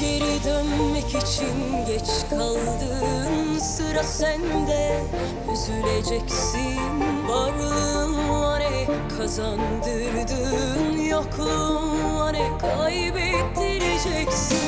Geri dönmek için geç kaldın. Sıra sende. Üzüleceksin. Varlığınla ne kazandırdın. Yokluğunla ne kaybettireceksin.